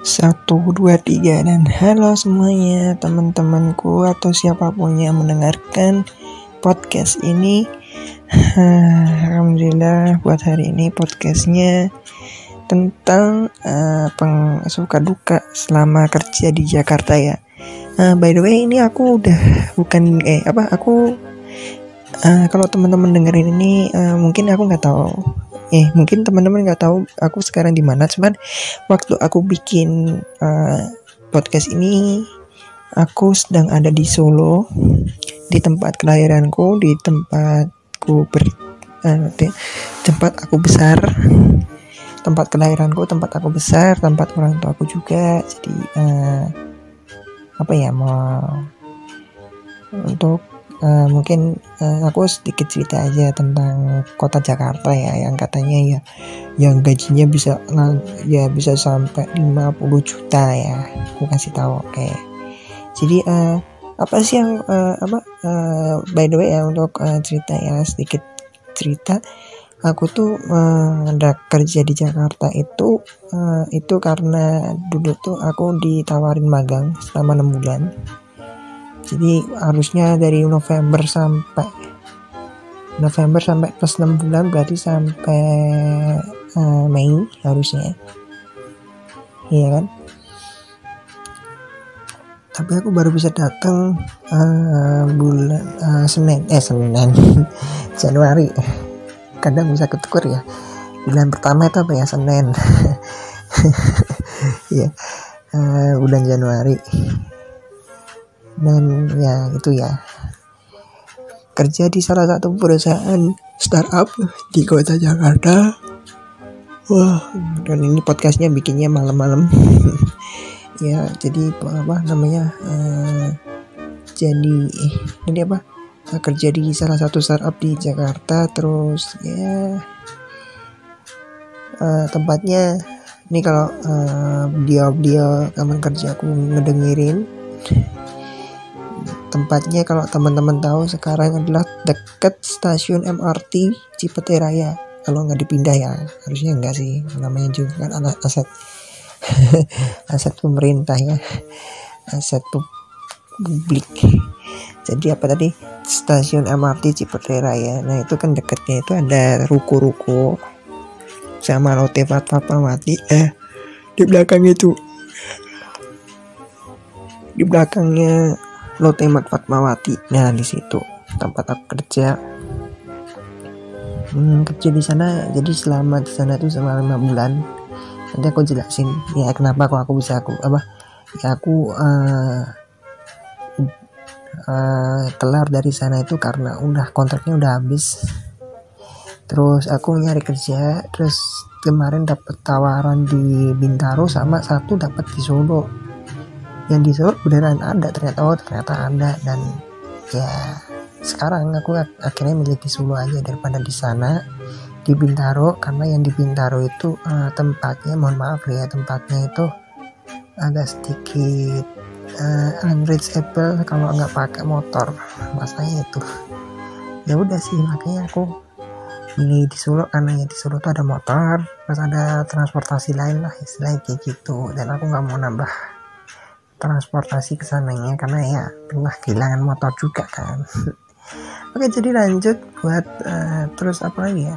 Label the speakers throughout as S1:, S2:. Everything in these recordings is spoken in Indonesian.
S1: Satu, dua, tiga, dan halo semuanya teman-temanku atau siapa pun yang mendengarkan podcast ini Alhamdulillah buat hari ini podcastnya tentang uh, peng suka duka selama kerja di Jakarta ya. Uh, by the way ini aku udah bukan eh apa aku uh, kalau teman-teman dengerin ini uh, mungkin aku nggak tahu. Eh mungkin teman-teman nggak tahu aku sekarang di mana cuman waktu aku bikin uh, podcast ini aku sedang ada di Solo di tempat kelahiranku di tempatku ber uh, tempat aku besar. Tempat kelahiranku tempat aku besar tempat orang tua aku juga jadi uh, apa ya mau untuk uh, mungkin uh, aku sedikit cerita aja tentang kota Jakarta ya yang katanya ya yang gajinya bisa ya bisa sampai 50 juta ya. Aku kasih tahu oke. Okay. jadi uh, apa sih yang uh, apa uh, by the way ya untuk uh, cerita ya sedikit cerita. Aku tuh uh, kerja di Jakarta itu uh, itu karena dulu tuh aku ditawarin magang selama enam bulan jadi harusnya dari November sampai November sampai plus 6 bulan berarti sampai uh, Mei harusnya. Iya kan? Tapi aku baru bisa datang uh, bulan uh, Senin. Eh Senin. Januari. Kadang bisa ketukur ya. Bulan pertama itu apa ya? Senin. Ya uh, bulan Januari dan ya itu ya. Kerja di salah satu perusahaan startup di kota Jakarta. Wah dan ini podcastnya bikinnya malam-malam. Ya jadi apa namanya uh, jadi eh, ini apa? Kerja di salah satu startup di Jakarta terus ya uh, tempatnya ini kalau uh, dia dia teman kerja aku ngedengerin tempatnya kalau teman-teman tahu sekarang adalah dekat stasiun MRT Cipete Raya. Kalau nggak dipindah ya harusnya enggak sih. Namanya juga kan aset. Aset pemerintah ya. Aset publik. Jadi apa tadi? Stasiun MRT Cipete Raya. Nah itu kan dekatnya itu ada ruko-ruko sama Lotte Fatmawati eh di belakang itu. Di belakangnya Lotte Fatmawati. Nah di situ. Tempat aku kerja. Hmm, kerja di sana. Jadi selama di sana itu selama lima bulan. Nanti aku jelasin ya kenapa kok aku bisa aku apa ya aku uh, uh, kelar dari sana itu karena udah kontraknya udah habis. Terus aku nyari kerja. Terus kemarin dapat tawaran di Bintaro sama satu dapat di Solo yang di Solo beneran ada. Ternyata oh ternyata ada. Dan ya sekarang aku akhirnya milih di Solo aja daripada di sana. Di Bintaro karena yang di Bintaro itu uh, tempatnya mohon maaf ya tempatnya itu agak sedikit uh, unreachable kalau nggak pakai motor. Masanya itu. Ya udah sih makanya aku milih di Solo karena ya di Solo tuh ada motor terus ada transportasi lain lah istilahnya kayak gitu. Dan aku nggak mau nambah transportasi ke sananya karena ya pernah kehilangan motor juga kan. Oke jadi lanjut buat uh, terus apa lagi ya?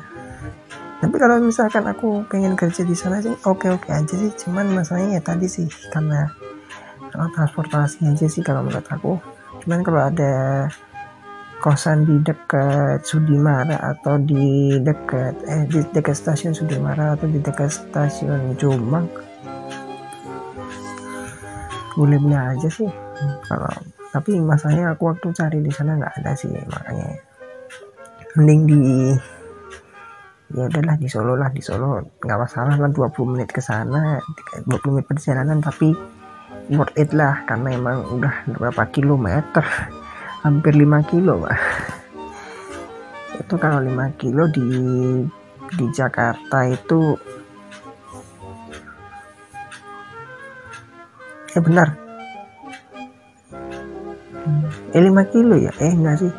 S1: Tapi kalau misalkan aku pengen kerja di sana sih oke oke aja sih. Cuman masalahnya ya tadi sih karena kalau transportasi aja sih kalau menurut aku. Cuman kalau ada kosan di dekat Sudimara atau di dekat eh di dekat stasiun Sudimara atau di dekat stasiun Jombang boleh boleh aja sih. Kalau tapi masalahnya aku waktu cari di sana nggak ada sih makanya. Mending di ya udahlah di Solo lah di Solo. Nggak masalah lah 20 menit ke sana 20 menit perjalanan tapi worth it lah karena emang udah berapa kilometer? Hampir 5 kilo pak. Itu kalau 5 kilo di di Jakarta itu eh benar. Eh 5 kilo ya? Eh enggak sih.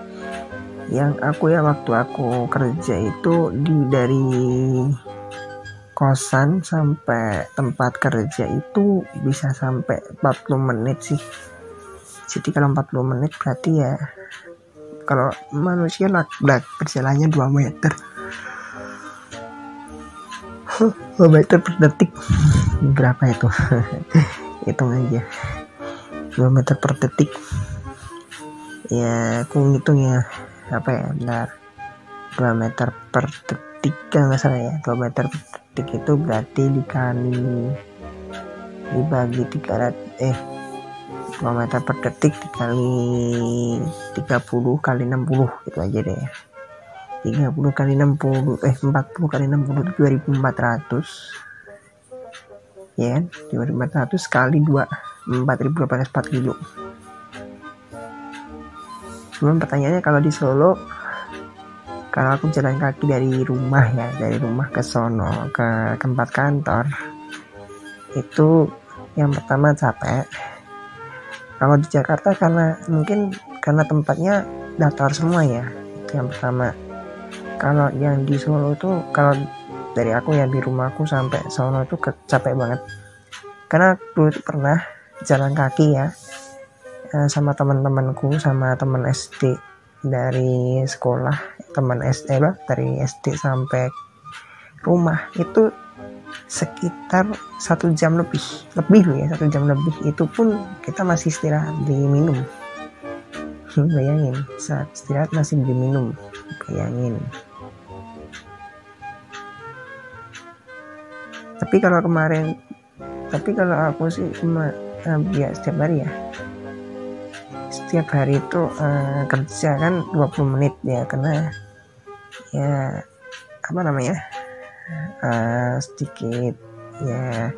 S1: Yang aku ya waktu aku kerja itu di dari kosan sampai tempat kerja itu bisa sampai 40 menit sih. Jadi kalau 40 menit berarti ya kalau manusia lah berjalannya 2 meter. 2 meter per detik. Berapa itu hitung aja. 2 meter per detik. Ya aku ngitung ya. Apa ya? Benar 2 meter per detik kan nggak salah ya. 2 meter per detik itu berarti dikali dibagi 300 eh 2 meter per detik dikali 30 kali 60 gitu aja deh 30 kali 60 eh 40 kali 60 2400 ya kan 2400 kali 2 4804 kilo cuman pertanyaannya kalau di Solo kalau aku jalan kaki dari rumah ya dari rumah ke sono ke tempat kantor itu yang pertama capek. Kalau di Jakarta karena mungkin karena tempatnya datar semua ya itu yang pertama. Kalau yang di Solo itu kalau dari aku ya di rumahku sampai Solo itu capek banget. Karena dulu itu pernah jalan kaki ya Eh, sama teman-temanku sama teman SD dari sekolah teman SD lah dari SD sampai rumah. Itu sekitar satu jam lebih lebih ya satu jam lebih. Itu pun kita masih istirahat di minum hmm, bayangin saat istirahat masih di minum bayangin tapi kalau kemarin tapi kalau aku sih cuma uh, setiap hari ya. Setiap hari itu uh, kerja kan 20 menit ya karena ya apa namanya uh, sedikit ya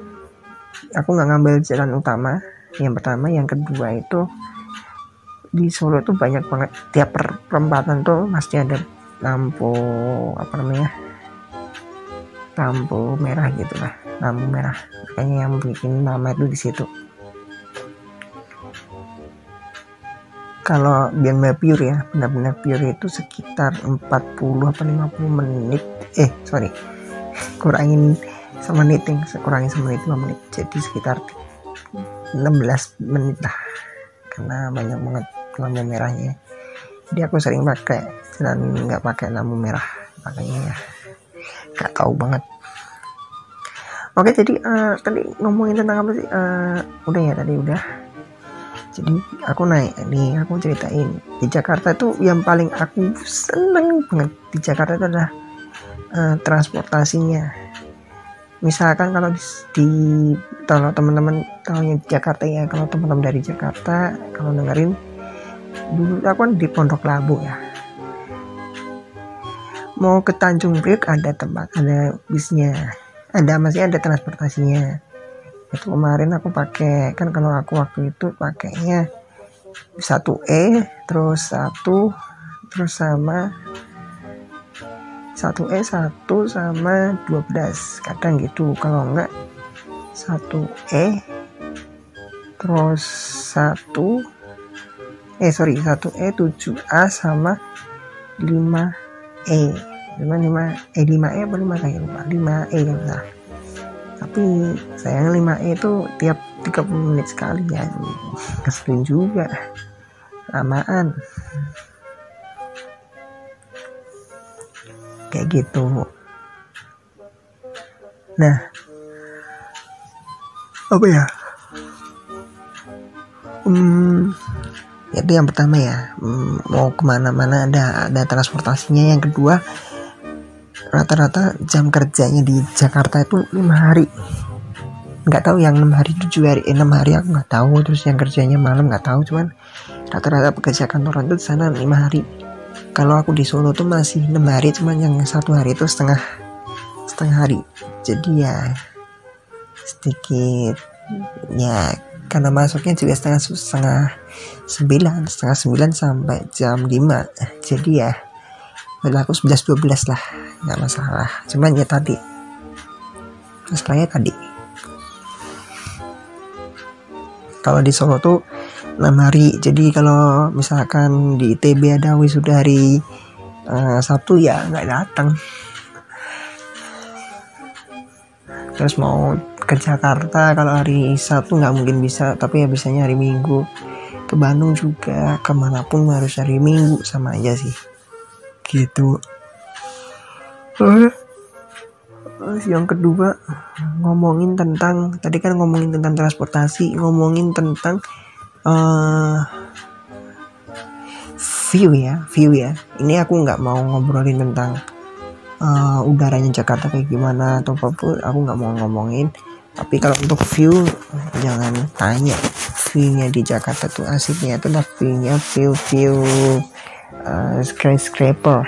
S1: aku nggak ngambil jalan utama. Yang pertama yang kedua itu di Solo itu banyak banget tiap per perempatan tuh pasti ada lampu apa namanya lampu merah gitu lah lampu merah. Kayaknya yang bikin nama itu di situ. Kalau benar pure ya benar-benar pure itu sekitar 40 atau 50 menit. Eh sorry. Kurangin semenit yang kurangin semenit 5 menit. Jadi sekitar 16 menit lah. Karena banyak banget lampu merahnya. Jadi aku sering pakai dan nggak pakai lampu merah. Makanya ya nggak tahu banget oke jadi uh, tadi ngomongin tentang apa sih? Uh, udah ya tadi udah. Jadi aku naik nih aku ceritain. Di Jakarta tuh yang paling aku seneng banget di Jakarta itu adalah uh, transportasinya. Misalkan kalau di, di kalau teman-teman tahu yang di Jakarta ya kalau teman-teman dari Jakarta kalau dengerin dulu aku kan di Pondok Labu ya. Mau ke Tanjung Priok ada tempat ada bisnya ada masih ada transportasinya. Itu kemarin aku pakai kan kalau aku waktu itu pakainya satu E terus satu terus sama satu E satu sama 12 kadang gitu kalau enggak satu E terus satu eh sorry satu E 7A sama 5 E 5 5 E 5 E apa 5 kayak lupa. 5 E kan tapi sayang 5E itu tiap 30 menit sekali ya. Keselin juga. Lamaan. Kayak gitu. Nah. Apa ya? Hmm, itu yang pertama ya. Hmm, mau ke mana-mana ada ada transportasinya. Yang kedua rata-rata jam kerjanya di Jakarta itu lima hari. Nggak tahu yang enam hari tujuh hari. Enam eh, hari aku nggak tahu. Terus yang kerjanya malam nggak tahu cuman rata-rata pekerja kantoran itu sana lima hari. Kalau aku di Solo tuh masih enam hari cuman yang satu hari itu setengah setengah hari. Jadi ya sedikit ya karena masuknya juga setengah setengah sembilan setengah sembilan sampai jam lima. Jadi ya berlaku 11 12 lah nggak masalah. Cuman ya tadi masalahnya tadi. Kalau di Solo tuh 6 hari. Jadi kalau misalkan di ITB ada wisuda hari uh, Sabtu ya nggak datang. Terus mau ke Jakarta kalau hari Sabtu nggak mungkin bisa tapi ya biasanya hari Minggu. Ke Bandung juga ke mana pun harus hari Minggu sama aja sih gitu Terus yang kedua ngomongin tentang tadi kan ngomongin tentang transportasi, ngomongin tentang uh, view ya, view ya. Ini aku nggak mau ngobrolin tentang uh, udaranya Jakarta kayak gimana atau apa pun. Aku nggak mau ngomongin. Tapi kalau untuk view jangan tanya. Viewnya di Jakarta tuh asiknya itu adalah viewnya view view uh, skyscraper.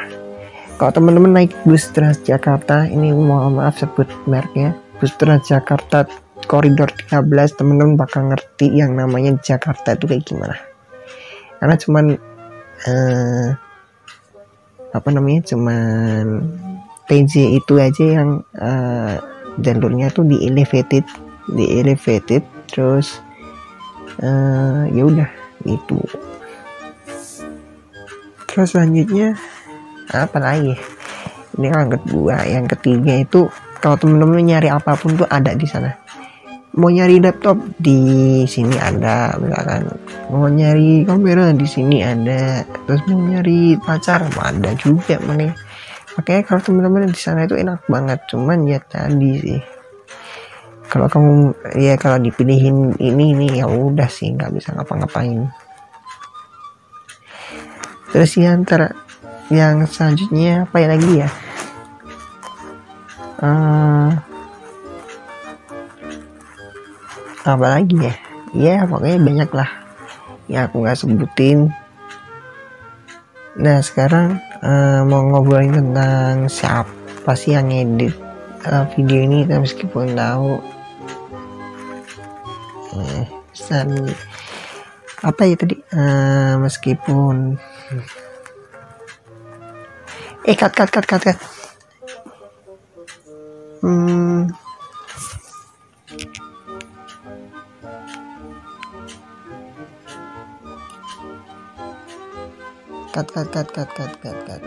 S1: Kalau teman-teman naik bus Transjakarta ini mohon maaf sebut mereknya bus Transjakarta koridor 13 teman-teman bakal ngerti yang namanya Jakarta itu kayak gimana. Karena cuman uh, apa namanya cuman TJ itu aja yang uh, jalurnya tuh di elevated di elevated terus uh, ya udah itu terus selanjutnya apa lagi? Ini yang kedua yang ketiga itu kalau temen-temen nyari apa pun tuh ada di sana. Mau nyari laptop di sini ada misalkan. Mau nyari kamera di sini ada. Terus mau nyari pacar ada juga mana makanya kalau teman-teman di sana itu enak banget cuman ya tadi sih. Kalau kamu ya kalau dipilihin ini ini ya udah sih nggak bisa ngapa-ngapain terus yang ter yang selanjutnya apa ya lagi ya? Uh, apa lagi ya? Ya pokoknya banyak lah ya aku nggak sebutin. Nah sekarang uh, mau ngobrolin tentang siapa sih yang edit uh, video ini meskipun tahu. Eh, apa ya tadi? Uh, meskipun え、カッカッカッカッカッ。カッカッカッカッカッカッカッカッ。